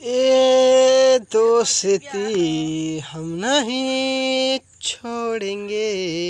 ए दोस्ती हम नहीं छोड़ेंगे।